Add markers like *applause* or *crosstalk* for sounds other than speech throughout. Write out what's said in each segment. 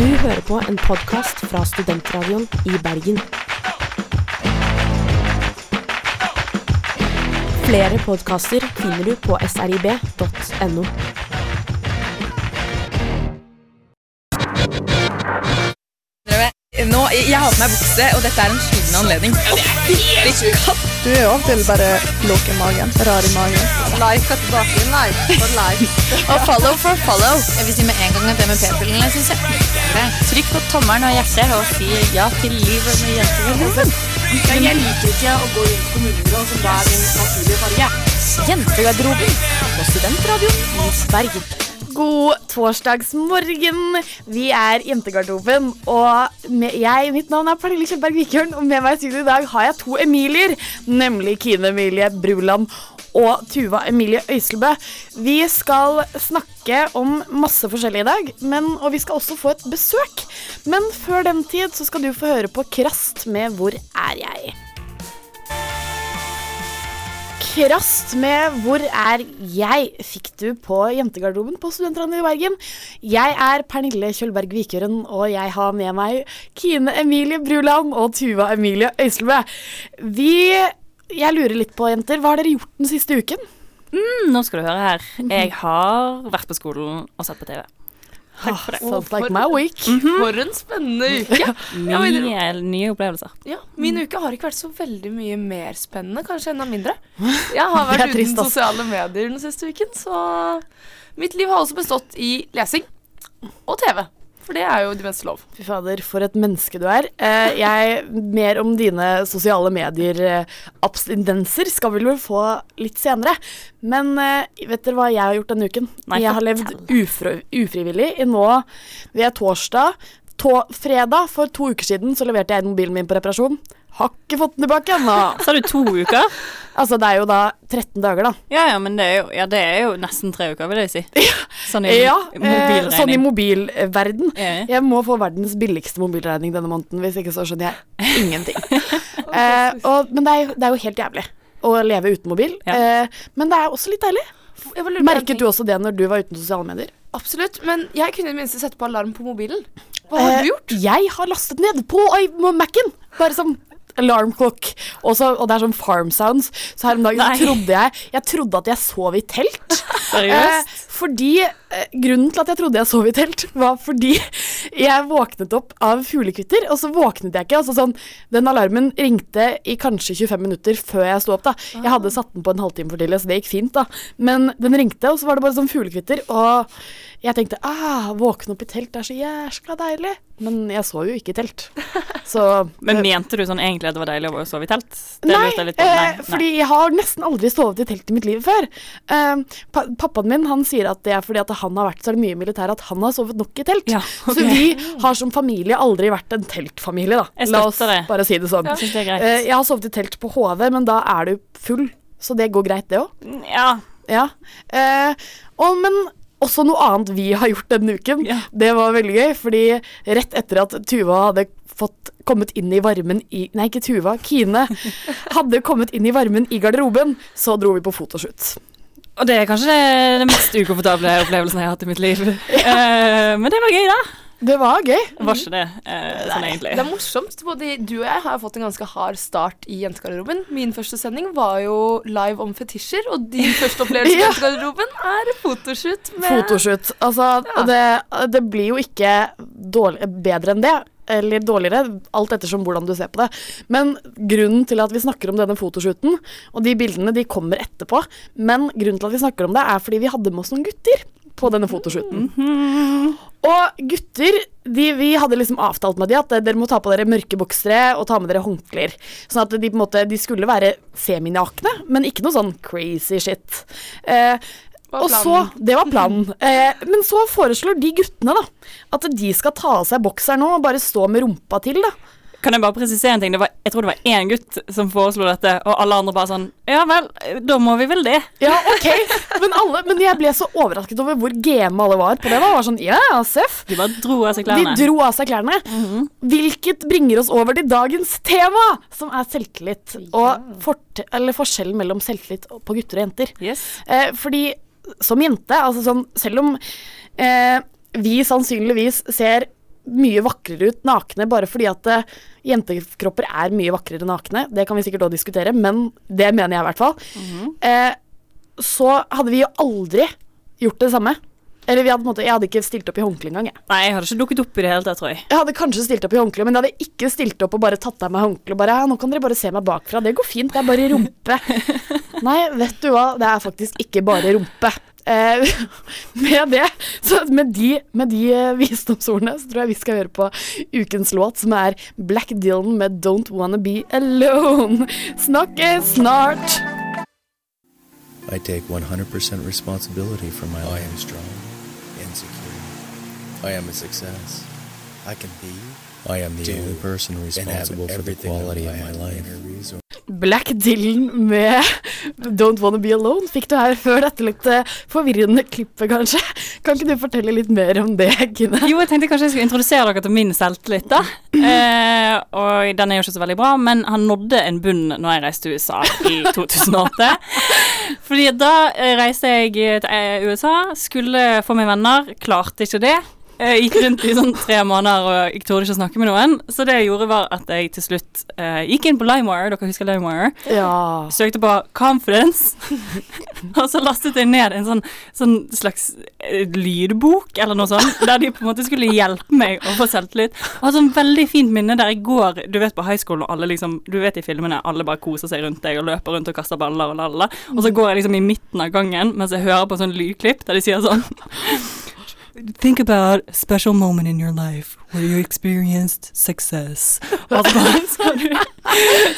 Du hører på en podkast fra Studentradioen i Bergen. Flere podkaster finner du på srib.no. Nå, jeg har på meg bukse, og dette er en skyldende anledning. Fytti katt! Du er jo av og til bare låg i magen. Rar i magen. Like er tilbake. Like for like. *laughs* Og follow for follow. Jeg vil si med en gang at det med p-pillene syns jeg. Trykk på tommelen og hjertet og si ja til livet med jentegarderoben. Jeg liker ikke å gå rundt på kommunegrå, som da er min naturlige farge. Jentegarderoben på Studentradioen i Bergen. God torsdagsmorgen. Vi er Jentegarderoben, og med, jeg, mitt navn er Pernille Kjellberg Vikørn, og med meg i studio i dag har jeg to Emilier, nemlig Kine Emilie Bruland og Tuva Emilie Øyslebø. Vi skal snakke om masse forskjellig i dag, men, og vi skal også få et besøk. Men før den tid så skal du få høre på Krast med Hvor er jeg? Krast med Hvor er jeg? fikk du på Jentegarderoben på Studentlandet i Bergen. Jeg er Pernille Kjølberg Vikøren, og jeg har med meg Kine Emilie Bruland og Tuva Emilie Øyslebø. Vi Jeg lurer litt på, jenter, hva har dere gjort den siste uken? Mm, nå skal du høre her. Jeg har vært på skolen og sett på TV. Takk for det. Sounds like my week. For en spennende uke. Ja, Nye, nye opplevelser. Ja, Min uke har ikke vært så veldig mye mer spennende, kanskje enda mindre. *laughs* Jeg har vært trist, uten sosiale medier den siste uken, så mitt liv har også bestått i lesing og TV. For det er jo det meste lov. Fy fader, for et menneske du er. Eh, jeg, mer om dine sosiale medier-abstinenser skal vi vel få litt senere. Men eh, vet dere hva jeg har gjort denne uken? Nei, jeg har levd ufri, ufrivillig i nå Vi er torsdag. To, fredag for to uker siden så leverte jeg mobilen min på reparasjon. Har ikke fått den tilbake ennå. *laughs* Så har du to uker? Altså, det er jo da 13 dager, da. Ja, ja, men det er jo, ja, det er jo nesten tre uker, vil jeg si. *laughs* Sånn i Ja, mobilregning. sånn i mobilverden. Ja. Jeg må få verdens billigste mobilregning denne måneden, hvis ikke så skjønner jeg ingenting. *laughs* eh, og, men det er, jo, det er jo helt jævlig å leve uten mobil. Ja. Eh, men det er også litt deilig. Merket du også det når du var uten sosiale medier? Absolutt. Men jeg kunne i det minste sette på alarm på mobilen. Hva har Eh, du gjort? Jeg har lastet ned på Mac-en. Bare som alarm clock. Og, så, og det er sånn farm sounds. Så her om dagen så trodde jeg Jeg trodde at jeg sov i telt. *laughs* Seriøst? Eh, fordi Grunnen til at jeg trodde jeg sov i telt, *laughs* var fordi jeg våknet opp av fuglekvitter, og så våknet jeg ikke. Altså sånn, den alarmen ringte i kanskje 25 minutter før jeg sto opp. da. Jeg hadde satt den på en halvtime for tidlig, så det gikk fint. da. Men den ringte, og så var det bare sånn fuglekvitter. Og jeg tenkte ah, våkne opp i telt er så jæskla deilig. Men jeg så jo ikke i telt. *laughs* Så Men mente du sånn egentlig at det var deilig å sove i telt? Det Nei, lurte jeg litt på. eh, fordi jeg har nesten aldri sovet i telt i mitt liv før. Uh, pa pappaen min han sier at det er fordi at han har vært så mye i militæret at han har sovet nok i telt. Ja, *laughs* okay. Så vi har som familie aldri vært en teltfamilie, da. La oss det. bare si det sånn. Jeg det. Eh, jeg har sovet i telt på HV, men da er du full, så det går greit, det òg. Ja. Ja. Eh, og, men også noe annet vi har gjort denne uken. Ja. Det var veldig gøy, fordi rett etter at Tuva hadde fått kommet inn i varmen i Nei, ikke Tuva, Kine *laughs* hadde kommet inn i varmen i garderoben, så dro vi på fotoshoot. Og det er kanskje det, det mest ukomfortable opplevelsen jeg har hatt i mitt liv. *laughs* Eh, men det var gøy, da. Det var gøy. Var ikke det eh, sånn egentlig? Det er morsomt. Både du og jeg har fått en ganske hard start i Jentegarderoben. Min første sending var jo live om fetisjer, og din første opplevelse i *laughs* Ja. Jentegarderoben er fotoshoot med Fotoshoot. Altså, Ja. det, det blir jo ikke dårlig, bedre enn det. Eller dårligere, alt ettersom hvordan du ser på det. Men grunnen til at vi snakker om denne fotoshooten, og de bildene de kommer etterpå, men grunnen til at vi snakker om det, er fordi vi hadde med oss noen gutter på denne fotoshooten. Og gutter, de, vi hadde liksom avtalt med de at dere må ta på dere mørke boksere og ta med dere håndklær. Sånn at de på en måte, de skulle være seminakne, men ikke noe sånn crazy shit. Eh, og så. Det var planen. *laughs* Eh, men så foreslår de guttene da, at de skal ta av seg bokseren nå og bare stå med rumpa til. da. Kan jeg bare presisere en ting? Det var, jeg tror det var én gutt som foreslo dette, og alle andre bare sånn Ja vel, da må vi vel det. Ja, ok. Men, alle, men jeg ble så overrasket over hvor game alle var på det. da. Var sånn, ja, Seff. De bare dro av seg klærne. De dro av seg klærne. Hvilket bringer oss over til dagens tema, som er selvtillit. Og fort, eller forskjellen mellom selvtillit på gutter og jenter. Yes. Eh, fordi som jente, altså sånn Selv om eh, vi sannsynligvis ser mye vakrere ut nakne bare fordi at eh, jentekropper er mye vakrere nakne. Det kan vi sikkert også diskutere, men det mener jeg i hvert fall. eh, så hadde vi jo aldri gjort det samme. Eller vi hadde, på en måte, jeg hadde ikke stilt opp i håndkle engang. Jeg. Nei, jeg hadde ikke dukket opp i det hele tatt, tror jeg. jeg hadde kanskje stilt opp i håndkle, men jeg hadde ikke stilt opp og bare tatt av meg håndkle og bare ja, 'Nå kan dere bare se meg bakfra. Det går fint. Det er bare rumpe.' *laughs* Nei, vet du hva. Det er faktisk ikke bare rumpe. Eh, *laughs* med det, så med de, med de eh, visdomsordene, så tror jeg vi skal høre på ukens låt, som er Black Dylan med 'Don't Wanna Be Alone'. Snakkes snart! I take 100% responsibility for my life. I am strong. I am a success. I can be. I am the only person responsible for the quality of my life. Black Dylan med 'Don't Wanna Be Alone' fikk du her før dette litt eh, forvirrende klippet, kanskje. Kan ikke du fortelle litt mer om det, Kine? Jo, jeg tenkte kanskje jeg skulle introdusere dere til min selvtillit, da. Eh, og den er jo ikke så veldig bra, men han nådde en bunn når jeg reiste til USA i *laughs* 2008. Fordi da reiste jeg til eh, USA, skulle få meg venner, klarte ikke det. Jeg gikk rundt i sånn tre måneder og jeg torde ikke å snakke med noen. Så det jeg gjorde, var at jeg til slutt eh, gikk inn på LimeWire. Dere husker LimeWire? Ja. Søkte på Confidence, *laughs* og så lastet jeg ned en sånn, sånn slags eh, lydbok eller noe sånt, der de på en måte skulle hjelpe meg å få selvtillit. Og har sånn veldig fint minne der jeg går Du vet på high school og alle liksom Du vet i filmene alle bare koser seg rundt deg og løper rundt og kaster baller og lalla. Og så går jeg liksom i midten av gangen mens jeg hører på sånn lydklipp der de sier sånn Think about a special moment in your life where you experienced success. *laughs* Og så, skal du,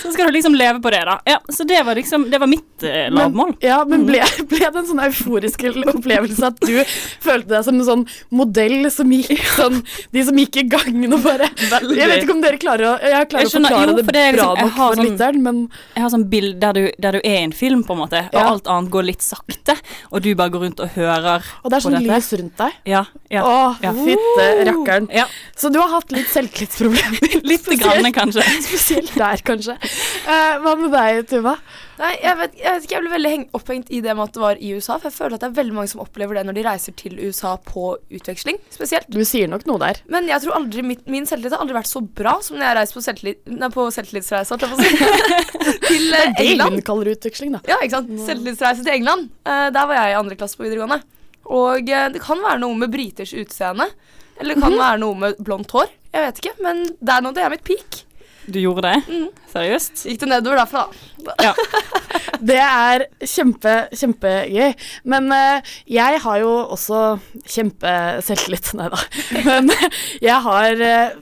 så skal du liksom leve på det, da. Ja, så det var liksom Det var mitt eh, lavmål. Ja, men ble, ble det en sånn euforisk opplevelse at du følte deg som en sånn modell som gikk sånn De som gikk i gangen og bare Veldig. Jeg vet ikke om dere klarer å Jeg klarer Jeg skjønner- å forklare jo, for det er bra liksom- nok har for sånn- lytteren, men Jeg har sånn bilde der du, der du er i en film, på en måte, og Ja. alt annet går litt sakte, og du bare går rundt og hører Og det er sånn lys rundt deg. Ja. ja. Å, Ja. fytte rakkeren. Ja. Så du har hatt litt selvtillitsproblemer. *laughs* Litt grann, kanskje. *laughs* Spesielt der, kanskje. Uh, hva med deg, Tuva? Nei, jeg vet, jeg vet ikke, jeg ble veldig heng opphengt i det med at det var i USA. For jeg føler at det er veldig mange som opplever det når de reiser til USA på utveksling, spesielt. Du sier nok noe der. Men jeg tror aldri, mitt, min selvtillit har aldri vært så bra som når jeg reiser på, selvtillit, nei, på selvtillitsreise, til jeg på å si. *laughs* til eh, Det England. hun kaller utveksling, da. Ja, ikke sant. Selvtillitsreise til England. Uh, der var jeg i andre klasse på videregående. Og eh, det kan være noe med briters utseende. Eller det kan være noe med blondt hår. Jeg vet ikke, men der nådde jeg mitt peak. Du gjorde det? Seriøst? Gikk det nedover derfra, da. *laughs* Det er kjempe, kjempegøy. Men uh, jeg har jo også kjempeselvtillit. Nei da. Men jeg har uh,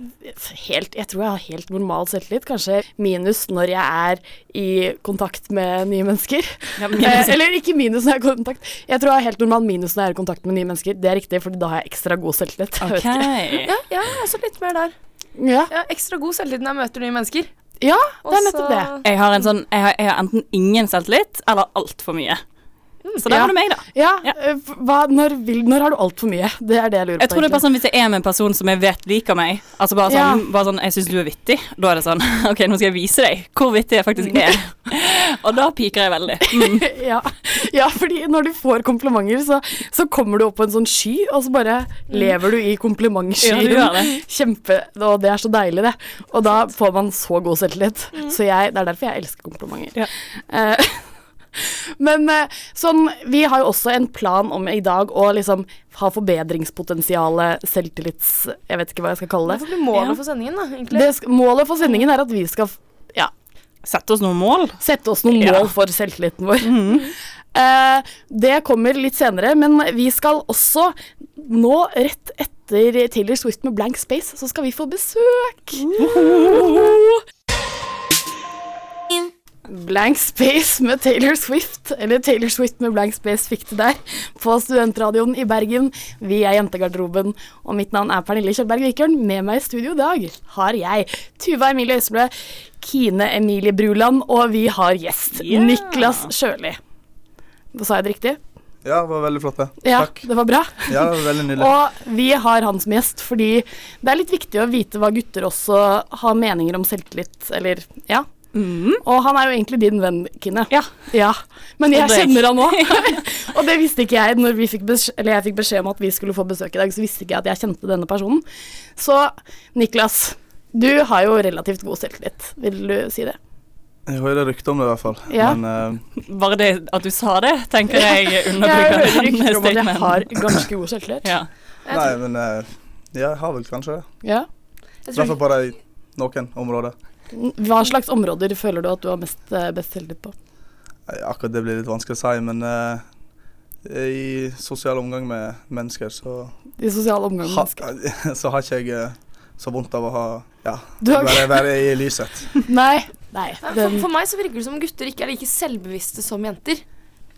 helt Jeg tror jeg har helt normal selvtillit. Kanskje minus når jeg er i kontakt med nye mennesker. Ja, uh, eller ikke minus når jeg er i kontakt. Jeg tror jeg har helt normal minus når jeg er i kontakt med nye mennesker. Det er riktig, for da har jeg ekstra god selvtillit. *laughs* Okay. Ja, jeg er også litt mer der. Ja, har ekstra god selvtillit når jeg møter nye mennesker. Ja, det er nettopp det. Jeg har, en sånn, jeg har, jeg har enten ingen selvtillit eller altfor mye. Så der Ja. var det meg, da. Ja, Ja. eh, hva, når, vil, når har du altfor mye? Det er det jeg lurer på. Jeg tror det er bare sånn Hvis jeg er med en person som jeg vet liker meg Altså bare sånn, Ja. bare sånn Jeg syns du er vittig. Da er det sånn *laughs* OK, nå skal jeg vise deg hvor vittig jeg faktisk er. *laughs* Og da piker jeg veldig. Mm. *laughs* ja. ja, fordi når du får komplimenter, så, så kommer du opp på en sånn sky, og så bare lever du i komplimentskyen. Ja, det. Kjempe, og det er så deilig, det. Og da får man så god selvtillit. Så jeg, det er derfor jeg elsker komplimenter. Ja. Eh, *laughs* men eh, sånn, vi har jo også en plan om i dag å liksom ha forbedringspotensialet, selvtillits... Jeg vet ikke hva jeg skal kalle Det Hva blir målet Ja. for sendingen, da, egentlig. det målet for sendingen er at vi skal ja, Sette oss noen mål. sette oss noen Ja. mål for selvtilliten vår. *laughs* Eh, det kommer litt senere, men vi skal også nå, rett etter Taylor Swift med Blank Space, så skal vi få besøk. Blank Space med Taylor Swift, eller Taylor Swift med Blank Space fikk det der, på Studentradioen i Bergen. Vi er Jentegarderoben, og mitt navn er Pernille Kjølberg Vikørn. Med meg i studio i dag har jeg Tuva Emilie Øyseblø, Kine Emilie Bruland, og vi har gjest Yeah. Niklas Sjøli. Sa jeg det riktig? Ja, det var veldig flott, det. Ja, Takk. det var bra. Ja, det var veldig nydelig. *laughs* Og vi har han som gjest fordi det er litt viktig å vite hva gutter også har meninger om selvtillit, eller ja. Mm. Og han er jo egentlig din venn, Kine. Ja. Ja, Men jeg kjenner han òg. *laughs* *laughs* og det visste ikke jeg når vi fikk eller jeg fikk beskjed om at vi skulle få besøk i dag, så visste ikke jeg at jeg kjente denne personen. Så Niklas, du har jo relativt god selvtillit, vil du si det? Jeg hører rykter om det i hvert fall. Ja. Men uh... *laughs* Bare det at du sa det, tenker jeg Jeg underbygger hører den rykter om at jeg har ganske god selvtillit. Ja. Nei, men uh, jeg har vel kanskje det. Ja. jeg I hvert fall på de noen områder. Hva slags områder føler du at du har mest, eh, best selvtillit på? Akkurat det blir litt vanskelig å si, men uh, i sosial omgang med mennesker, så, I sosial omgang med ha, mennesker? *laughs* så har ikke jeg eh, så vondt av å ha Ja, har være, være i lyset. *laughs* Nei. Nei. For, for meg så virker det som gutter ikke er like selvbevisste som jenter.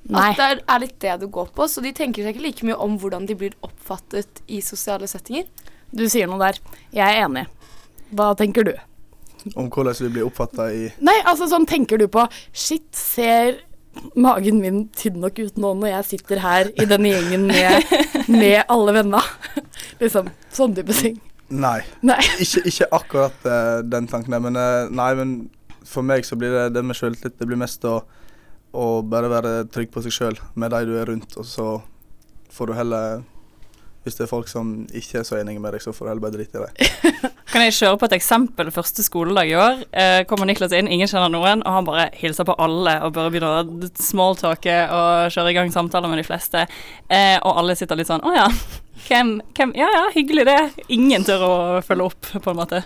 nei. At det er, er litt det du går på. Så de tenker seg ikke like mye om hvordan de blir oppfattet i sosiale settinger. Du sier noe der. Jeg er enig. Hva tenker du? Om hvordan vi blir oppfatta i Nei, altså sånn tenker du på Shit, ser magen min tynn nok ut nå når jeg sitter her i denne gjengen med, med alle venna? *laughs* liksom. Sånn type ting. Nei. Nei. *laughs* Ikke, ikke akkurat uh, den tanken der, men uh, nei, men for meg så blir det det med sjøltillit. Det blir mest å, å bare være trygg på seg sjøl med de du er rundt, og så får du heller Hvis det er folk som ikke er så enige med deg, så får du heller bare drite i det. *laughs* Kan jeg kjøre på et eksempel første skoledag i år? Eh, kommer Niklas inn, ingen kjenner noen, og han bare hilser på alle og bare begynner å smalltalke og kjøre i gang samtaler med de fleste. Eh, og alle sitter litt sånn Å ja. Hvem, hvem Ja ja, hyggelig det. Ingen tør å følge opp, på en måte.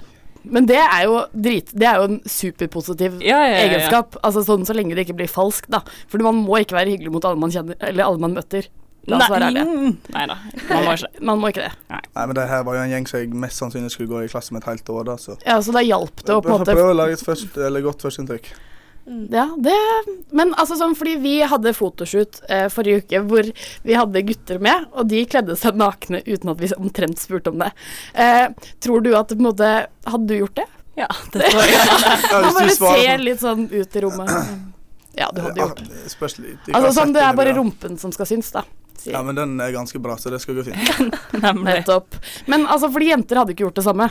Men det er jo drit Det er jo en superpositiv Ja, ja, ja, ja. egenskap. Altså sånn så lenge det ikke blir falskt, da. For man må ikke være hyggelig mot alle man kjenner, eller alle man møter. La oss være ærlige. Nei da, man må ikke. Man må ikke det. Nei, men det her var jo en gjeng som jeg mest sannsynlig skulle gå i klasse med et helt år, da, så Ja, så da hjalp det å på en måte prøve å lage et først, eller godt førsteinntrykk. Ja, det Men altså sånn fordi vi hadde fotoshoot eh, forrige uke hvor vi hadde gutter med, og de kledde seg nakne uten at vi omtrent spurte om det. Eh, tror du at på en måte Hadde du gjort det? Ja, det *laughs* tror jeg. Man bare ser litt sånn ut i rommet. Ja, du hadde gjort det. Jeg Altså sånn, det er bare rumpen som skal synes, da. Sier Ja, men den er ganske bra, så det skal gå fint. *laughs* Nettopp. Men altså, fordi jenter hadde ikke gjort det samme.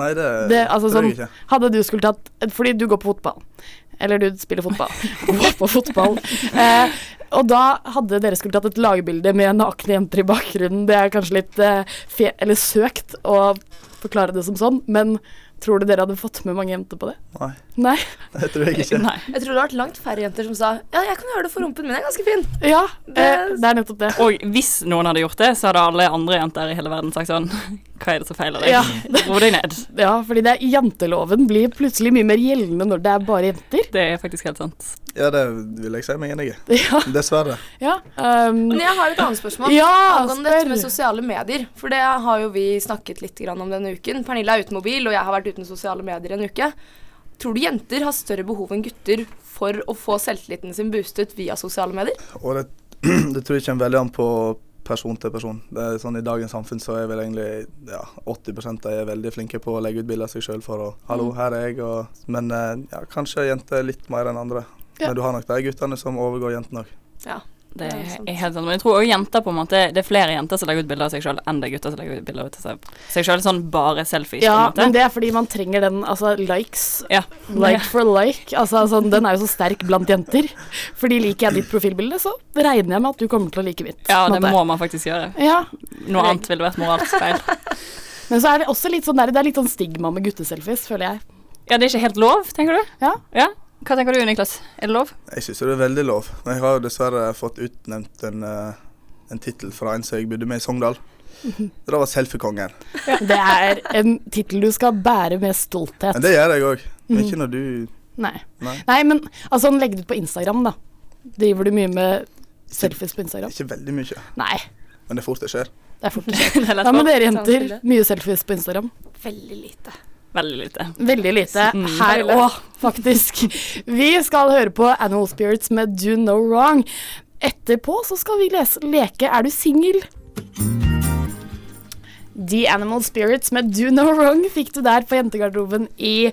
Nei, det, Det, altså, tror sånn, jeg ikke. hadde du skulle tatt Fordi du går på fotball. Eller du spiller fotball. *laughs* Går på fotball. Eh, og da hadde dere skulle tatt et lagbilde med nakne jenter i bakgrunnen. Det er kanskje litt eh, fe eller søkt å forklare det som sånn, men tror du dere hadde fått med mange jenter på det? Nei, Nei? *laughs* det tror jeg ikke. Nei. Jeg tror det har vært langt færre jenter som sa ja, jeg kan gjøre det for rumpen min, er ganske fin. Ja, Det- eh, det er nettopp det. Og hvis noen hadde gjort det, så hadde alle andre jenter i hele verden sagt sånn Hva er det som feiler deg? Ja. Ro deg ned. Ja, fordi det er, janteloven blir plutselig mye mer gjeldende når det er bare jenter. Det er faktisk helt sant. Ja, det vil jeg si meg enig i. *laughs* Ja. Dessverre. ja um, Men jeg har et annet spørsmål. Ja, Angående dette med sosiale medier. For det har jo vi snakket litt grann om denne uken. Pernille er uten mobil, og jeg har vært uten sosiale medier en uke. Tror du jenter har større behov enn gutter for å få selvtilliten sin boostet via sosiale medier? Og det, *clears throat* det tror jeg kommer veldig an på person til person. Det er sånn I dagens samfunn så er vel egentlig ja, 80 av de er veldig flinke på å legge ut bilder av seg sjøl for å 'Hallo, her er jeg', og Men eh, ja, kanskje jenter litt mer enn andre. Ja. Men du har nok de guttene som overgår jentene òg. Ja. Det Ja, er helt sant. Men jeg tror også jenter på en måte Det er flere jenter som legger ut bilder av seg sjøl, enn det er gutter som legger ut bilder av seg- sjøl. Sånn bare selfies, Ja, men det er fordi man trenger den, altså likes. Ja. Like for like. Altså, sånn, den er jo så sterk blant jenter. Fordi liker jeg ditt profilbilde, så regner jeg med at du kommer til å like mitt. Ja, det måte. må man faktisk gjøre. Ja, Noe annet ville vært moralsk feil. *laughs* Men så er det også litt sånn der, det er litt sånn stigma med gutteselfies, føler jeg. Ja, det er ikke helt lov, tenker du? Ja. ja. Hva tenker du, Niklas? Er det lov? Jeg syns det er veldig lov. Men jeg har jo dessverre fått utnevnt en, eh, en tittel fra en som jeg bodde med i Sogndal. Mhm. *laughs* Det var selfiekongen. Det er en tittel du skal bære med stolthet. Men det gjør jeg òg. Men Mhm. ikke når du Nei. Nei. Nei, men altså, legg det ut på Instagram, da. Driver du mye med selfies på Instagram? Ikke veldig mye. Nei, Men det er fort det skjer. det er fort det *laughs* skjer. Det er lett Hva med dere jenter? Mye selfies på Instagram? Veldig lite. Veldig lite. Veldig lite Mm. her òg, faktisk. Vi skal høre på Animal Spirits med Do No Wrong. Etterpå så skal vi lese, leke Er du singel? The Animal Spirits med Do No Wrong fikk du der på jentegarderoben i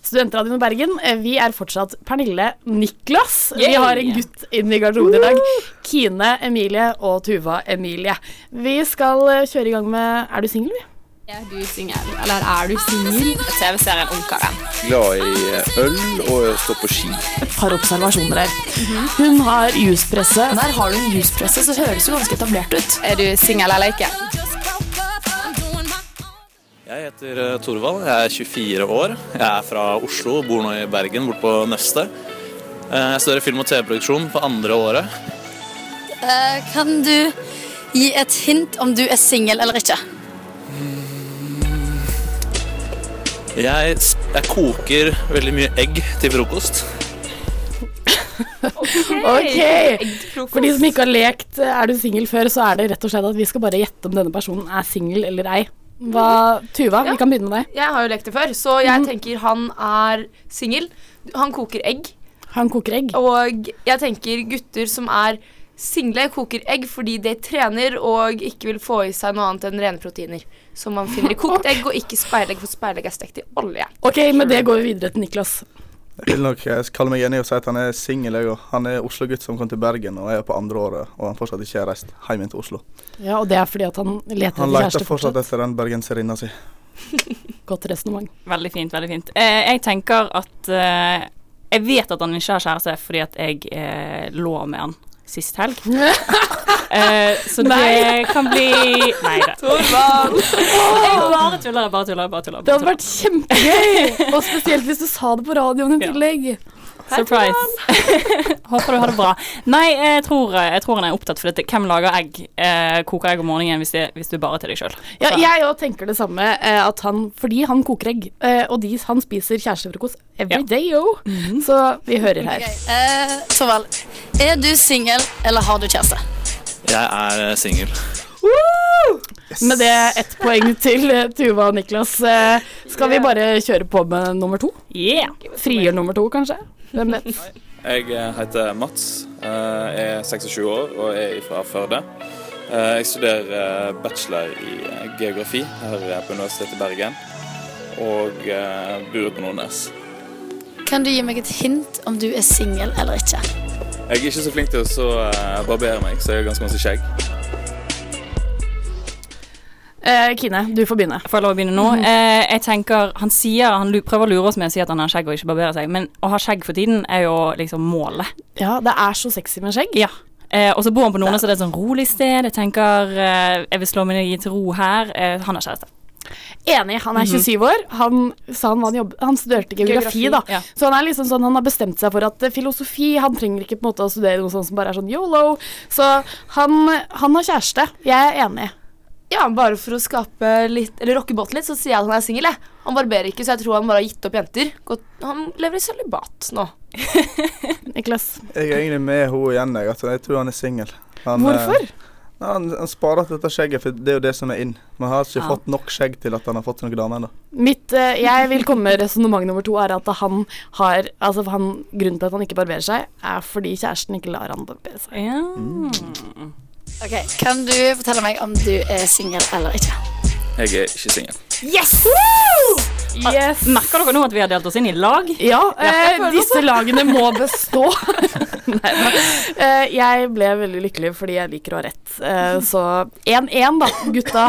Studentradioen Bergen. Eh, Vi er fortsatt Pernille Niklas. Vi har en gutt inn i garderoben i dag. Kine Emilie og Tuva Emilie. Vi skal eh, kjøre i gang med Er du singel, vi? Er du singel, eller er du singel? TV-serien Ungkaren. Glad i øl og å stå på ski. Et par observasjoner her. Hun har juspresse. Der har du en juspresse, så høres det ganske etablert ut. Er du singel eller ikke? Jeg heter eh, Torvald, jeg er 24 år. Jeg er fra Oslo, bor nå i Bergen, bort på Nøstet. Eh, Jeg studerer film- og TV-produksjon på andre året. Eh, kan du gi et hint om du er singel eller ikke? Jeg, jeg koker veldig mye egg til frokost. Ok. For de som ikke har lekt eh, Er du singel før, så er det rett og slett at vi skal bare gjette om denne personen er singel eller ei. Hva, Tuva, Ja. vi kan begynne med deg. Jeg har jo lekt det før, så jeg tenker han er singel. Han koker egg. Han koker egg. Og jeg tenker gutter som er single, koker egg fordi de trener og ikke vil få i seg noe annet enn rene proteiner. Som man finner i *laughs* kokt egg, og ikke speilegg, for speilegg er stekt i olje. Ok, med det går vi videre til Niklas. Jeg vil nok eh, kalle meg enig og si at han er singel. Han er Oslo-gutt som kom til Bergen og er på andre året, og han fortsatt ikke har reist hjem til Oslo. Ja, Og det er fordi at han leter Han etter leter kjæreste fortsatt fortsatt. etter den bergenserinna si. *laughs* Godt resonnement. Veldig fint, veldig fint. Eh, jeg tenker at eh, Jeg vet at han ikke har kjæreste fordi at jeg eh, lå med han sist helg. uh, *laughs* så det kan bli Nei da. Jeg bare tuller, jeg bare tuller. jeg bare tuller. Det hadde vært kjempegøy! Og spesielt hvis du sa det på radioen i Ja. Surprise. *laughs* Håper du har det bra. Nei, jeg tror, jeg tror han er opptatt, for dette. hvem lager egg? Eh, koker egg om morgenen hvis, det, hvis du bare er til deg sjøl. Ja, jeg òg tenker det samme, eh, at han, fordi han koker egg, eh, og de, han spiser kjærestefrokost every Ja. day, yo. Så vi hører her. Eh, Torvald, er du singel, eller har du kjæreste? Jeg er eh, singel. Med det ett poeng til eh, Tuva og Niklas. Eh, skal vi bare kjøre på med nummer to? Yeah. Frigjør nummer to, kanskje? Hvem vet? Jeg eh, heter Mats, jeg er 26 år og er fra Førde. Eh, Jeg studerer bachelor i geografi her på Universitetet i Bergen. Og bor på Nordnes. Kan du gi meg et hint om du er singel eller ikke? Jeg er ikke så flink til å så, barbere meg, så jeg har ganske masse skjegg. Eh, Kine, du får begynne. Får jeg lov å begynne nå? Eh, jeg tenker, Han sier, han prøver å lure oss med å si at han har skjegg og ikke barberer seg, men å ha skjegg for tiden er jo liksom målet. Ja, det er så sexy med skjegg. Ja. Eh, og så bor han på Nordnes, og det er et sånn rolig sted. Jeg tenker eh, jeg vil slå meg til ro her. Eh, han har kjæreste. Enig. Han er 27 år. Han sa han, jobb, han studerte geografi, Geografi, da. ja. Så han liksom sånn, han har bestemt seg for at eh, filosofi Han trenger ikke på en måte å studere noe sånt som bare er sånn yolo. Så han, han har kjæreste. Jeg er enig. Ja, bare for å skape litt Eller rocke båten litt, så sier jeg at han er singel. Han barberer ikke, så jeg tror han bare har gitt opp jenter. Gått, han lever i sølibat nå. *laughs* Niklas. Jeg er egentlig med henne igjen, jeg. Jeg tror han er singel. Hvorfor? eh, Han, han sparer til dette skjegget, for det er jo det som er inn. Man har ikke Ja. fått nok skjegg til at han har fått noen dame ennå. Mitt, eh, jeg vil komme med resonnement nummer to er at han har Altså han, Grunnen til at han ikke barberer seg, er fordi kjæresten ikke lar han barbere seg. Ja. Ok, Kan du fortelle meg om du er singel eller ikke? Jeg er ikke singel. Yes! Merker dere nå at vi har delt oss inn i lag? Ja, eh, disse lagene må bestå. *laughs* Nei. Eh, jeg ble veldig lykkelig fordi jeg liker å ha rett. Eh, så 1-1, da, gutta.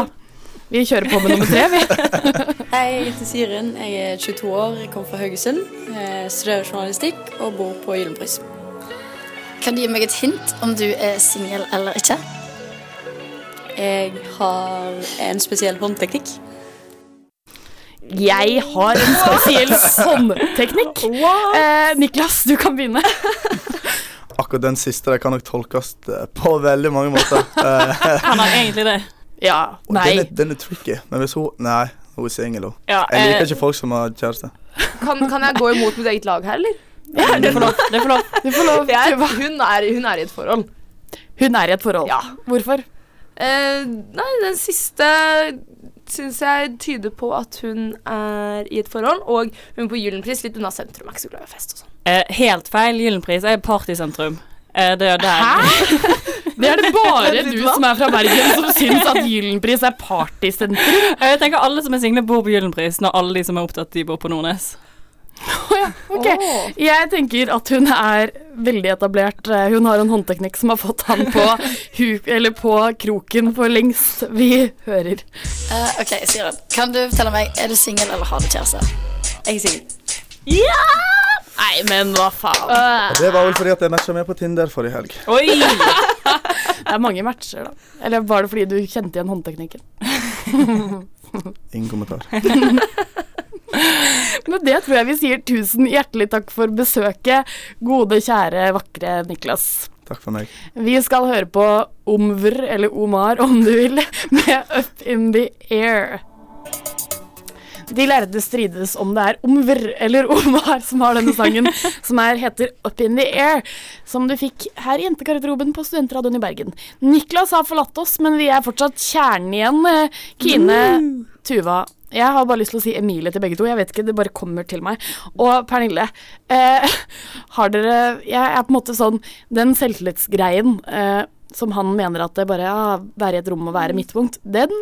Vi kjører på med nummer tre, vi. *laughs* Hei, jeg heter Siren. Jeg er 22 år, jeg kommer fra Haugesund. Jeg studerer journalistikk og bor på Gyllenpris. Kan du gi meg et hint om du er singel eller ikke? Jeg har en spesiell håndteknikk. Jeg har en spesiell *laughs* håndteknikk. Eh, Niklas, du kan begynne. *laughs* Akkurat den siste det kan nok tolkes eh, på veldig mange måter. Eh, *laughs* Han har egentlig det. Ja. og Nei. Den er, den er tricky, men hvis hun Nei, hun er singel, hun. Ja, Jeg liker eh, ikke folk som har kjæreste. Kan, kan jeg gå imot mitt eget lag her, eller? ja, du får lov. Du får lov. Du får lov. Er, hun, er, hun er i et forhold. Hun er i et forhold. Ja. Hvorfor? Eh, nei, den siste syns jeg tyder på at hun er i et forhold, og hun på Gyllenpris litt unna sentrum. Er ikke så glad i fest og sånn. Eh, helt feil. Gyllenpris er partysentrum. Eh, det er der. *laughs* Det er det bare du som er fra Bergen som syns at Gyllenpris er partysentrum. *laughs* Jeg tenker alle som er single, bor på Gyllenpris, når alle de som er opptatt, de bor på Nordnes. Ja. Ok. Jeg tenker at hun er veldig etablert. Eh, Hun har en håndteknikk som har fått han på, *laughs* eller på kroken for lengst. Vi hører. Uh, ok, Siren. Kan du fortelle meg, er du singel eller har du kjæreste? Jeg er singel. Ja! Nei, men hva faen. Uh. det var vel fordi at jeg matcha med på Tinder forrige helg. Oi! *laughs* Det er mange matcher, da. Eller var det fordi du kjente igjen håndteknikken? Ingen kommentar. *laughs* Men det tror jeg vi sier tusen hjertelig takk for besøket, gode, kjære, vakre Niklas. Takk for meg. Vi skal høre på Omvr, eller Omar om du vil, *laughs* med Up in the Air. De lærde strides om det er Omvr eller Omar som har denne sangen, *laughs* som er, heter Up in the Air, som du fikk her i Jentegarderoben på Studentradioen i Bergen. Niklas har forlatt oss, men vi er fortsatt kjernen igjen. eh, Kine, Tuva. Jeg har bare lyst til å si Emilie til begge to. Jeg vet ikke, det bare kommer til meg. Og Pernille. Eh, *laughs* har dere Jeg er på en måte sånn Den selvtillitsgreien eh, som han mener at det bare ja, være i et rom og være midtpunkt, den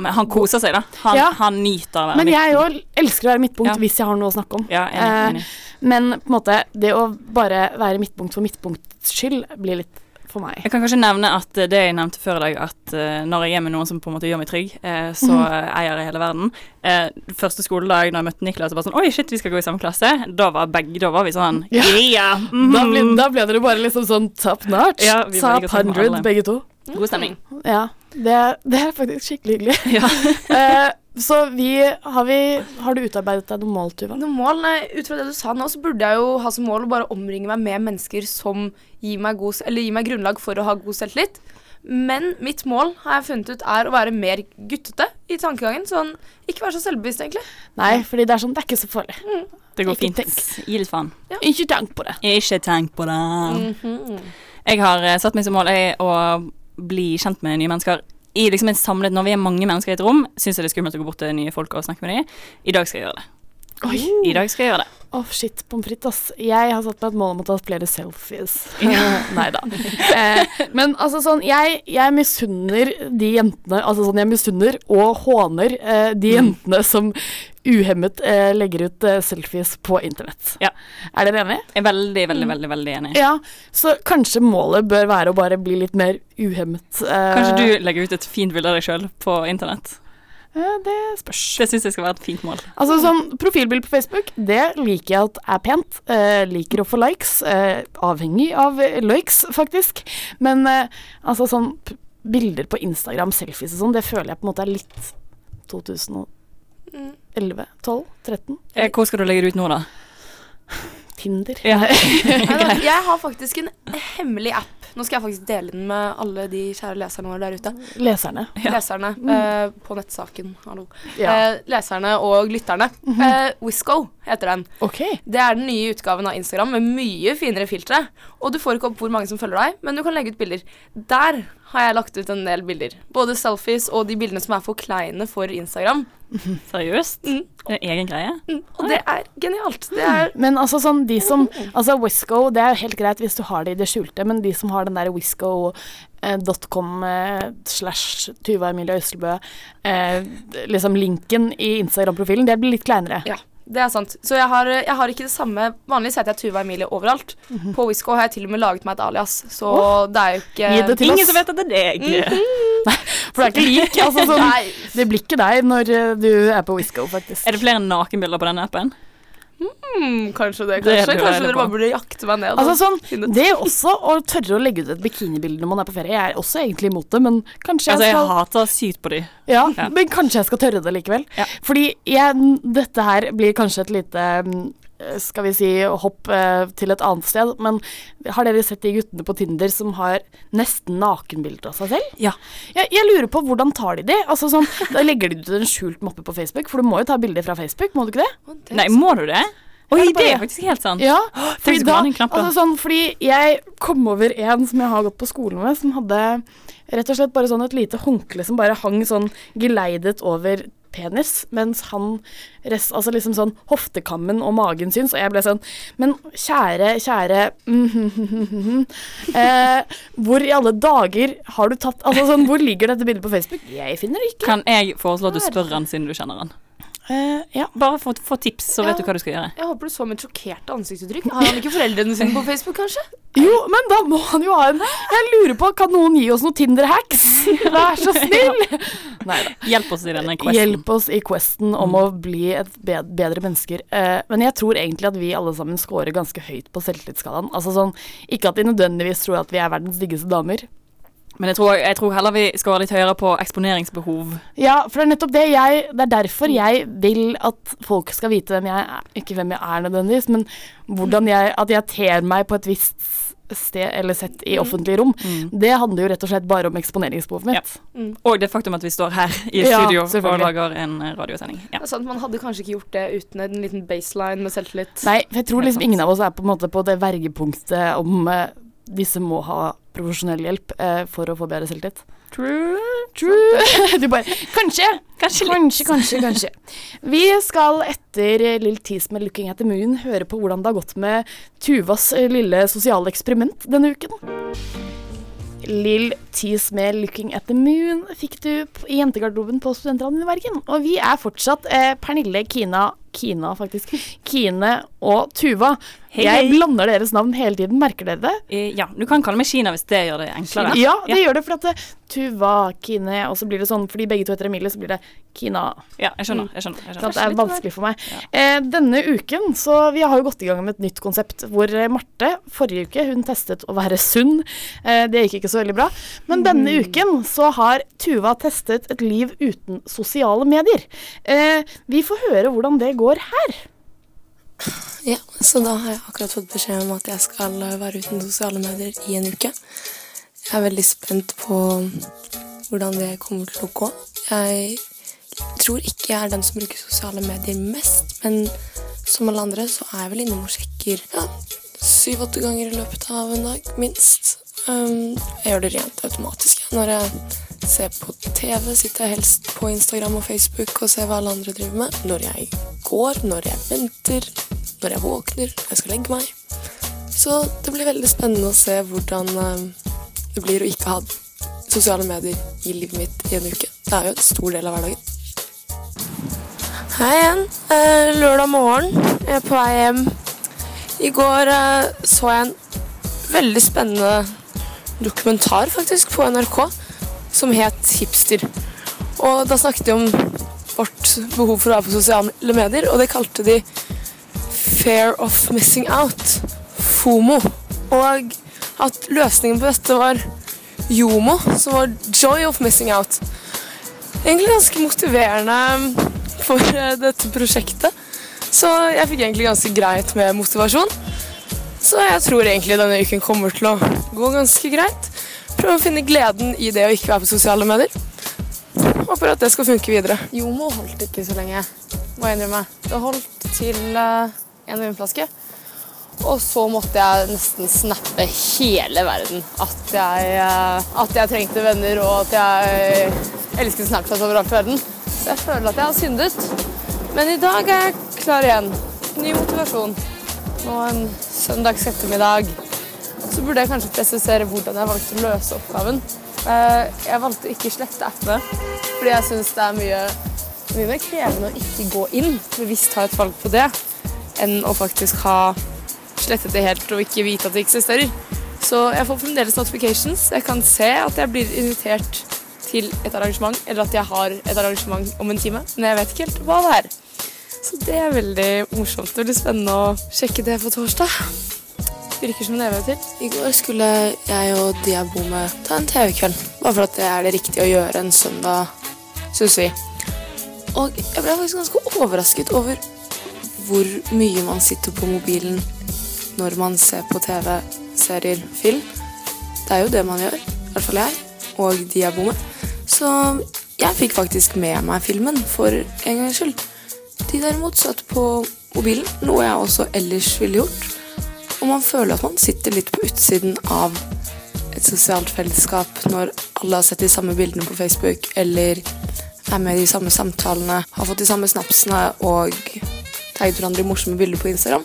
Men han koser seg, da. Han, Ja. han nyter å være Men jeg òg elsker å være midtpunkt Ja. hvis jeg har noe å snakke om. Ja, enig, enig. Eh, men på en måte, det å bare være midtpunkt for midtpunkts skyld blir litt for meg. Jeg kan kanskje nevne at eh, det jeg nevnte før i dag, at uh, når jeg er med noen som på en måte gjør meg trygg, uh, så mm -hmm. eier jeg hele verden. Uh, første skoledag når jeg møtte Niklas, så bare sånn Oi, shit, vi skal gå i samme klasse. Da var begge Da var vi sånn Ja. Yeah! -hmm. Da, ble, da ble dere bare liksom sånn top notch. Ja, top like sammen med 100 begge to. God stemning. Ja, det, det er faktisk skikkelig hyggelig. *laughs* *laughs* Eh, så vi har, vi har du utarbeidet deg noen mål, Tuva? Noen mål? Nei, ut fra det du sa nå, så burde jeg jo ha som mål å bare omringe meg med mennesker som gir meg, god, eller gir meg grunnlag for å ha god selvtillit. Men mitt mål har jeg funnet ut er å være mer guttete i tankegangen. Sånn, ikke være så selvbevisst, egentlig. Nei, fordi det er sånn, det er ikke så farlig. Det går Ikke fint. tenk. Gi litt faen. Ikke tenk på det. Ikke tenk på det. Mhm. Jeg har eh, satt meg som mål jeg, å bli kjent med nye mennesker. I liksom en samlet, Når vi er mange mennesker i et rom, syns jeg det er skummelt å gå bort til nye folk og snakke med dem. I dag skal jeg gjøre det. Oi. I dag skal jeg gjøre det. Å, shit, pommes frites, ass. Jeg har satt meg et mål om å ta flere selfies. *laughs* Nei da. Eh, men altså sånn, jeg, jeg misunner de jentene Altså sånn, jeg misunner og håner eh, de jentene som uhemmet eh, legger ut eh, selfies på internett. Ja. Er dere enige? Jeg er veldig, veldig, veldig veldig enig. Ja, så kanskje målet bør være å bare bli litt mer uhemmet. eh, Kanskje du legger ut et fint bilde av deg sjøl på internett? Det spørs. Det syns jeg skal være et fint mål. Altså sånn Profilbilde på Facebook, det liker jeg at er pent. Eh, liker å få likes. Eh, avhengig av eh, likes, faktisk. Men eh, altså sånn bilder på Instagram, selfies og sånn, det føler jeg på en måte er litt 2011, 12, 13. Eh, Hvor skal du legge det ut nå, da? Tinder. Ja. *laughs* Jeg har faktisk en hemmelig app. Nå skal jeg faktisk dele den med alle de kjære leserne våre der ute. Leserne. Leserne eh, på nettsaken, hallo. Ja. Eh, leserne og lytterne. eh, Wisco heter den. Okay. Det er den nye utgaven av Instagram med mye finere filtre. Og du får ikke opp hvor mange som følger deg, men du kan legge ut bilder. Der har jeg lagt ut en del bilder. Både selfies og de bildene som er for kleine for Instagram. *laughs* Seriøst? Er egen greie? Og det er genialt. Det er *laughs* Men altså sånn, de som Altså Wisco, det er jo helt greit hvis du har det i det skjulte, men de som har den der wisco.com eh, slash Tuva Emilie Østelbø, eh, liksom linken i Instagram-profilen, det blir litt kleinere. Ja, det er sant. Så jeg har, jeg har ikke det samme Vanligvis heter jeg Tuva Emilie overalt. På Wisco har jeg til og med laget meg et alias, så det er jo ikke Gi det til Ingen oss. som vet at det er deg. *laughs* For det er ikke lik. Altså, sånn, det blir ikke deg når eh, du er på Wisco, faktisk. Er det flere nakenbilder på den appen? Hmm, kanskje det. Kanskje, det kanskje dere bare burde jakte meg ned. Altså sånn. Det også å tørre å legge ut et bikinibilde når man er på ferie, jeg er også egentlig imot det, men kanskje Altså, jeg jeg skal hater sykt på de. Ja, Ja. men kanskje jeg skal tørre det likevel. Ja. Fordi jeg, dette her blir kanskje et lite mm, skal vi si hopp eh, til et annet sted, men har dere sett de guttene på Tinder som har nesten nakenbilder av seg selv? Ja. Jeg, jeg lurer på hvordan tar de det? Altså sånn, *laughs* Da legger de ut en skjult moppe på Facebook, for du må jo ta bilder fra Facebook, må du ikke det? Det Nei, må du det? Oi, det det er faktisk helt sant. Ja, fordi da, altså sånn, fordi jeg kom over en som jeg har gått på skolen med, som hadde rett og slett bare sånn et lite håndkle som bare hang sånn geleidet over penis, mens han rest, altså liksom sånn hoftekammen og magen syns, og jeg ble sånn Men kjære, kjære mm, eh, Hvor i alle dager har du tatt Altså sånn, hvor ligger dette bildet på Facebook? Jeg finner det ikke. Kan jeg foreslå at du spør han siden du kjenner han? Eh, ja. Bare få, få tips, så vet du hva du skal gjøre. Jeg håper du så mitt sjokkerte ansiktsuttrykk. Har han ikke foreldrene sine på Facebook, kanskje? *laughs* Jo, men da må han jo ha en Jeg lurer på, kan noen gi oss noen Tinder-hacks? *laughs* Vær så *laughs* snill! Nei da. Hjelp oss i denne questen. Hjelp oss i questen om å bli et bedre mennesker. Uh, men jeg tror egentlig at vi alle sammen scorer ganske høyt på selvtillitsskalaen. Altså sånn, ikke at de nødvendigvis tror at vi er verdens diggeste damer. Men jeg tror, jeg tror heller vi skal være litt høyere på eksponeringsbehov. Ja, for det er nettopp det jeg Det er derfor jeg vil at folk skal vite hvem jeg er. Ikke hvem jeg er nødvendigvis, men hvordan jeg At jeg ter meg på et visst sted eller sett i offentlige rom. Det handler jo rett og slett bare om eksponeringsbehovet mitt. Og det faktum at vi står her i Ja, studio og lager en eh, radiosending. Ja. Det er sant, Man hadde kanskje ikke gjort det uten en liten baseline med selvtillit. Nei, for jeg tror liksom ingen av oss er på en måte på det vergepunktet om eh, disse må ha profesjonell hjelp eh, for å få bedre selvtillit. True. True. *laughs* Du bare Kanskje. Kanskje. Kanskje, kanskje, kanskje. Vi skal etter eh, Lill Tees med 'Looking at the Moon' høre på hvordan det har gått med Tuvas eh, lille sosiale eksperiment denne uken. Lill Tees med 'Looking at the Moon' fikk du i jentegarderoben på Studentradioen i Bergen. Og vi er fortsatt eh, Pernille, Kina Kina, faktisk. Kine og Tuva. Hei, Jeg hei. blander deres navn hele tiden, merker dere det? Uh, Ja, du kan kalle meg Kina hvis det gjør det enklere. Ja, det gjør det, for at det, Tuva, Kine, og så blir det sånn, fordi begge to heter Emilie, så blir det Kina. Ja, jeg skjønner. jeg skjønner, jeg skjønner. det er vanskelig for meg. Eh, denne uken, så vi har jo gått i gang med et nytt konsept, hvor eh, Marte forrige uke, hun testet å være sunn. Eh, det gikk ikke så veldig bra. Men denne uken så har Tuva testet et liv uten sosiale medier. Eh, vi får høre hvordan det går her. Ja, så da har jeg akkurat fått beskjed om at jeg skal være uten sosiale medier i en uke. Jeg er veldig spent på hvordan det kommer til å gå. Jeg tror ikke jeg er den som bruker sosiale medier mest, men som alle andre så er jeg vel innom og sjekker ja, syv-åtte ganger i løpet av en dag, minst. Um, jeg gjør det rent automatisk. Når jeg ser på TV, sitter jeg helst på Instagram og Facebook og ser hva alle andre driver med. Når jeg går, når jeg venter, når jeg våkner, når jeg skal legge meg. Så det blir veldig spennende å se hvordan um, det blir å ikke ha sosiale medier i livet mitt i en uke. Det er jo en stor del av hverdagen. Hei igjen. Eh, lørdag morgen. Jeg er på vei hjem. I går eh, så jeg en veldig spennende dokumentar faktisk på NRK som het Hipster. Og da snakket de om vårt behov for å være på sosiale medier, og det kalte de Fair of Missing Out. FOMO. Og at løsningen på dette var JOMO, som var Joy of Missing Out. Egentlig ganske motiverende for eh, dette prosjektet. Så jeg fikk egentlig ganske greit med motivasjon. Så jeg tror egentlig denne uken kommer til å gå ganske greit. Prøve å finne gleden i det å ikke være på sosiale medier. Håper at det skal funke videre. Jomo holdt ikke så lenge, må jeg innrømme. Det holdt til eh, en vinflaske. Og så måtte jeg nesten snappe hele verden at jeg, eh, at jeg trengte venner, og at jeg elsket Snapchat overalt i verden. Så jeg føler at jeg har syndet. Men i dag er jeg klar igjen. Ny motivasjon. Nå en søndags ettermiddag. Så burde jeg kanskje presisere hvordan jeg valgte å løse oppgaven. Eh, Jeg valgte å ikke slette appene, fordi jeg syns det er mye, mye mer krevende å ikke gå inn, bevisst ha et valg på det, enn å faktisk ha slettet det helt og ikke vite at det eksisterer. Så jeg får fremdeles notifications. Jeg kan se at jeg blir invitert til et arrangement, eller at jeg har et arrangement om en time, men jeg vet ikke helt hva det er. Så det er veldig morsomt og litt spennende å sjekke det på torsdag. Virker som en evighet til. I går skulle jeg og Diabome ta en TV-kveld. Bare for at det er det riktige å gjøre en søndag, syns vi. Og jeg ble faktisk ganske overrasket over hvor mye man sitter på mobilen når man ser på TV, serier, film. Det er jo det man gjør. I hvert fall jeg og Diabome. Så jeg fikk faktisk med meg filmen for en gangs skyld. De derimot satt på mobilen, noe jeg også ellers ville gjort. Og man føler at man sitter litt på utsiden av et sosialt fellesskap når alle har sett de samme bildene på Facebook, eller er med i de samme samtalene, har fått de samme snapsene og tagget hverandre morsomme bilder på Instagram.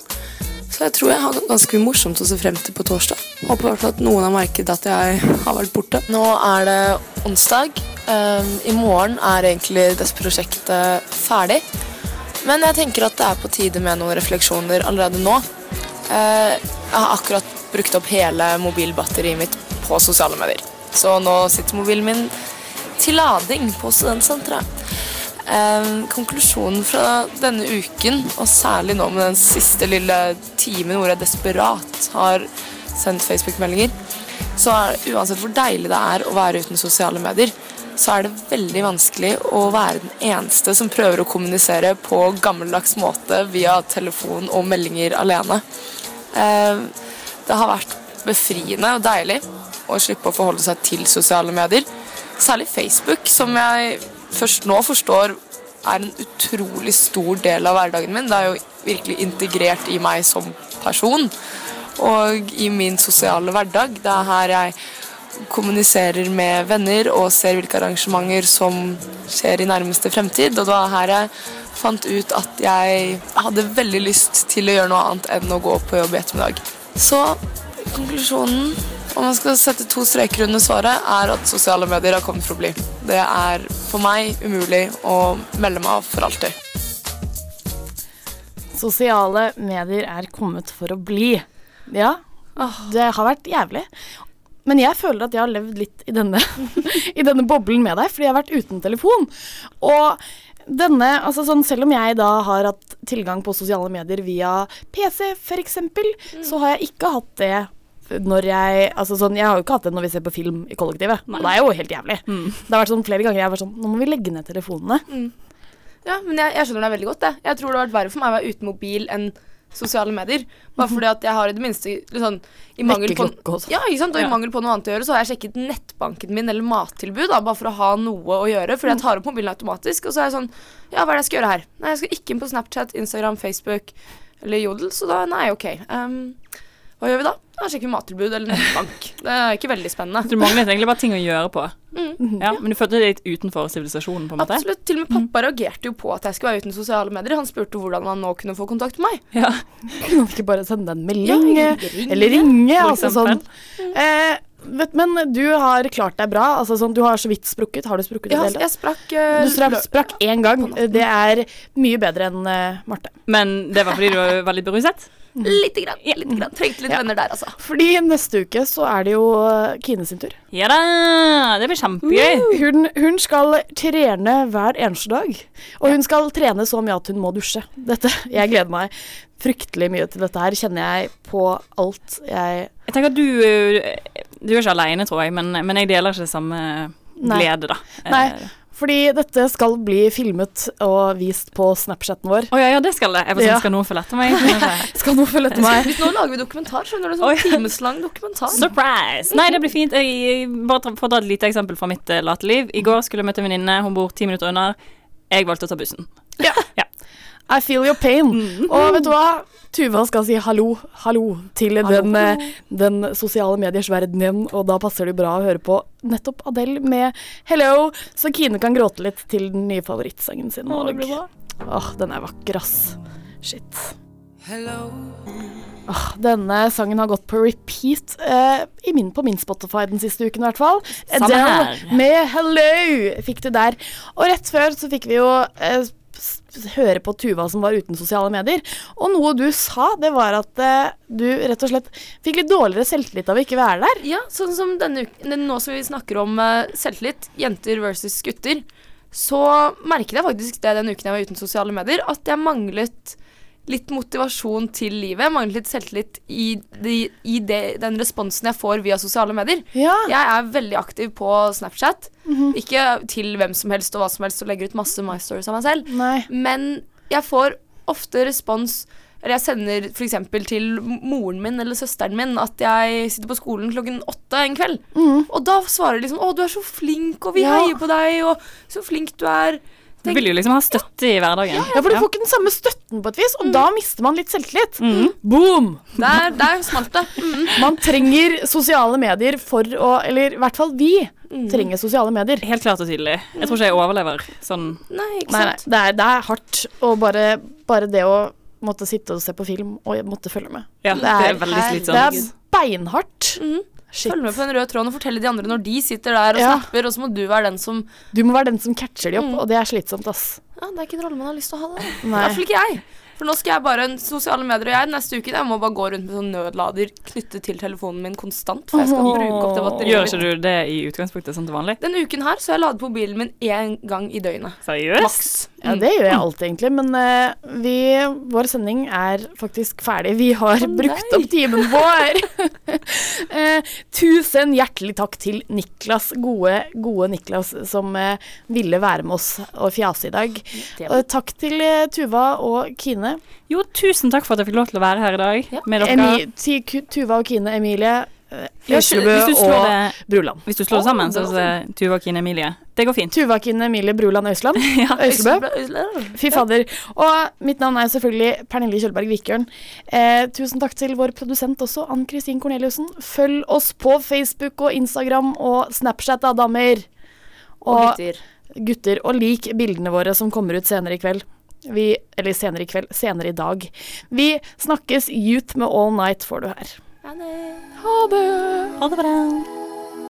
Så jeg tror jeg har ganske morsomt å se frem til på torsdag. Håper i hvert fall at noen har merket at jeg har vært borte. Nå er det onsdag. Um, I morgen er egentlig dette prosjektet ferdig. Men jeg tenker at det er på tide med noen refleksjoner allerede nå. Eh, jeg har akkurat brukt opp hele mobilbatteriet mitt på sosiale medier. Så nå sitter mobilen min til lading på studentsenteret. Eh, konklusjonen fra denne uken, og særlig nå med den siste lille timen hvor jeg desperat har sendt Facebook-meldinger, så er uansett hvor deilig det er å være uten sosiale medier, så er det veldig vanskelig å være den eneste som prøver å kommunisere på gammeldags måte via telefon og meldinger alene. Eh, Det har vært befriende og deilig å slippe å forholde seg til sosiale medier. Særlig Facebook, som jeg først nå forstår er en utrolig stor del av hverdagen min. Det er jo virkelig integrert i meg som person og i min sosiale hverdag. Det er her jeg kommuniserer med venner og ser hvilke arrangementer som skjer i nærmeste fremtid. Og det var her jeg fant ut at jeg hadde veldig lyst til å gjøre noe annet enn å gå på jobb i ettermiddag. Så konklusjonen, om man skal sette to streker under svaret, er at sosiale medier har kommet for å bli. Det er for meg umulig å melde meg av for alltid. Sosiale medier er kommet for å bli. Ja, det har vært jævlig. Men jeg føler at jeg har levd litt i denne, *laughs* i denne boblen med deg, fordi jeg har vært uten telefon. Og denne, altså sånn, selv om jeg da har hatt tilgang på sosiale medier via PC f.eks., så har jeg ikke hatt det når jeg Altså sånn, jeg har jo ikke hatt det når vi ser på film i kollektivet. Og det er jo helt jævlig. Det har vært sånn flere ganger jeg har vært sånn Nå må vi legge ned telefonene. Ja, men jeg, jeg skjønner deg veldig godt. Jeg. jeg tror det har vært verre for meg å være uten mobil enn sosiale medier. Bare fordi at jeg har i det minste sånn, i mangel på, ja, ikke sant? Og i mangel på noe annet å gjøre, så har jeg sjekket nettbanken min eller mattilbud, da, bare for å ha noe å gjøre. Fordi jeg tar opp mobilen automatisk, og så er jeg sånn Ja, hva er det jeg skal gjøre her? Nei, jeg skal ikke inn på Snapchat, Instagram, Facebook eller Jodel, så da Nei, OK. Um, hva gjør vi da? Da sjekker vi mattilbud eller nettbank. Det er ikke veldig spennende. Du manglet egentlig bare ting å gjøre på. Mm. Ja, men du følte deg litt utenfor sivilisasjonen, på en måte? Absolutt. Til og med pappa reagerte jo på at jeg skulle være uten sosiale medier. Han spurte hvordan han nå kunne få kontakt med meg. Ja. *laughs* Kunne ikke bare sende en melding? Ja, eh, ringe, eller ringe? Altså sånn. eksempel. Eh, vet, men du har klart deg bra. Altså sånn, du har så vidt sprukket. Har du sprukket Ja, jeg sprakk uh, Du sprakk, sprakk én gang. Det er mye bedre enn uh, Marte. Men det var fordi du var veldig beruset? Lite grann. Lite grann. Trengte litt Ja. venner der, altså. Fordi neste uke så er det jo eh, Kine sin tur. Ja da! Det blir kjempegøy. Hun, hun skal trene hver eneste dag. Og hun skal trene så mye at hun må dusje. Dette, jeg gleder meg fryktelig mye til dette her, kjenner jeg på alt jeg Jeg tenker at du eh, Du er ikke aleine, tror jeg, men, men jeg deler ikke samme Nei. glede, da. Nei, Eh, fordi dette skal bli filmet og vist på Snapchaten vår. Å ja, ja, det skal det. Jeg var sånn, Ja. Skal noen følge etter meg? *laughs* Skal noen følge etter meg? Nå lager vi dokumentar, skjønner du. Sånn timeslang dokumentar. Surprise! Nei, det blir fint. Jeg, bare ta- for å ta et lite eksempel fra mitt uh, late liv. I går skulle jeg møte en venninne. Hun bor ti minutter unna. Jeg valgte å ta bussen. I feel your pain. Og vet du hva? Tuva skal si hallo, hallo til den, eh, den sosiale mediers verden igjen, og da passer det bra å høre på nettopp Adele med 'Hello', så Kine kan gråte litt til den nye favorittsangen sin. Åh. Åh, den er vakker, ass. Shit. Hello. Åh, denne sangen har gått på repeat eh, i min, på min Spotify den siste uken i hvert fall. Samme Adele her. med 'Hello' fikk du der. Og rett før så fikk vi jo eh, høre på Tuva som var uten sosiale medier. Og noe du sa, det var at eh, du rett og slett fikk litt dårligere selvtillit av å ikke være der. Ja, sånn som denne uken Nå som vi snakker om eh, selvtillit, jenter versus gutter, så merket jeg faktisk det den uken jeg var uten sosiale medier, at jeg manglet litt motivasjon til livet. Manglet litt selvtillit i, de, i de, den responsen jeg får via sosiale medier. Ja. Jeg er veldig aktiv på Snapchat. Ikke til hvem som helst og hva som helst og legger ut masse My Stories av meg selv. Nei. Men jeg får ofte respons Eller jeg sender f.eks. til moren min eller søsteren min at jeg sitter på skolen klokken åtte en kveld. Og da svarer de liksom 'Å, du er så flink, og vi Ja. heier på deg', og 'så flink du er'. Du vil jo liksom ha støtte i hverdagen. Ja, for du får ikke den samme støtten på et vis, og da mister man litt selvtillit. Mm. Boom! Der, der smalt det. Mm. Man trenger sosiale medier for å Eller i hvert fall vi trenger sosiale medier. Helt klart og tydelig. Jeg tror ikke jeg overlever sånn Nei, ikke Nei, nei, det er, det er hardt. å bare, bare det å måtte sitte og se på film og måtte følge med. Ja, det er veldig Det er beinhardt. Mhm. Shit. Følg med på den røde tråden og fortell de andre når de sitter der og Ja. snapper, og så må du være den som Du må være den som catcher de opp, Mm. og det er slitsomt, ass. Ja, det er ikke en rolle man har lyst til å ha. det I hvert fall ikke jeg. For nå skal jeg bare sosiale medier og jeg neste uke. Jeg må bare gå rundt med sånn nødlader knyttet til telefonen min konstant. For jeg skal bruke opp det batteriet. Gjør ikke du det i utgangspunktet sånn til vanlig? Denne uken her så har jeg ladet på mobilen min én gang i døgnet. Seriøst? Maks. Ja, det gjør jeg alltid, egentlig. Men uh, vi, vår sending er faktisk ferdig. Vi har brukt opp timen vår. uh, *laughs* tusen hjertelig takk til Niklas, gode, gode Niklas, som uh, ville være med oss og fjase i dag. Og takk til Tuva og Kine. Jo, tusen takk for at jeg fikk lov til å være her i dag med dere. Emi, Tuva og Kine, Emilie, eh, du slår og Bruland. Hvis du slår det sammen, så er det Tuva, Kine, Emilie. Det går fint. Tuva, Kine, Emilie, Bruland, Øysland. *laughs* Ja. Øyslebø. Fy fader. Og mitt navn er selvfølgelig Pernille Kjølberg Vikørn. Eh, tusen takk til vår produsent også, Ann Kristin Korneliussen. Følg oss på Facebook og Instagram og Snapchat, da, damer. Og gutter. gutter. Og lik bildene våre som kommer ut senere i kveld. Vi, eller senere i kveld, senere i dag. Vi snakkes Youth med All Night får du her. Ha det. Ha det. Ha det bra.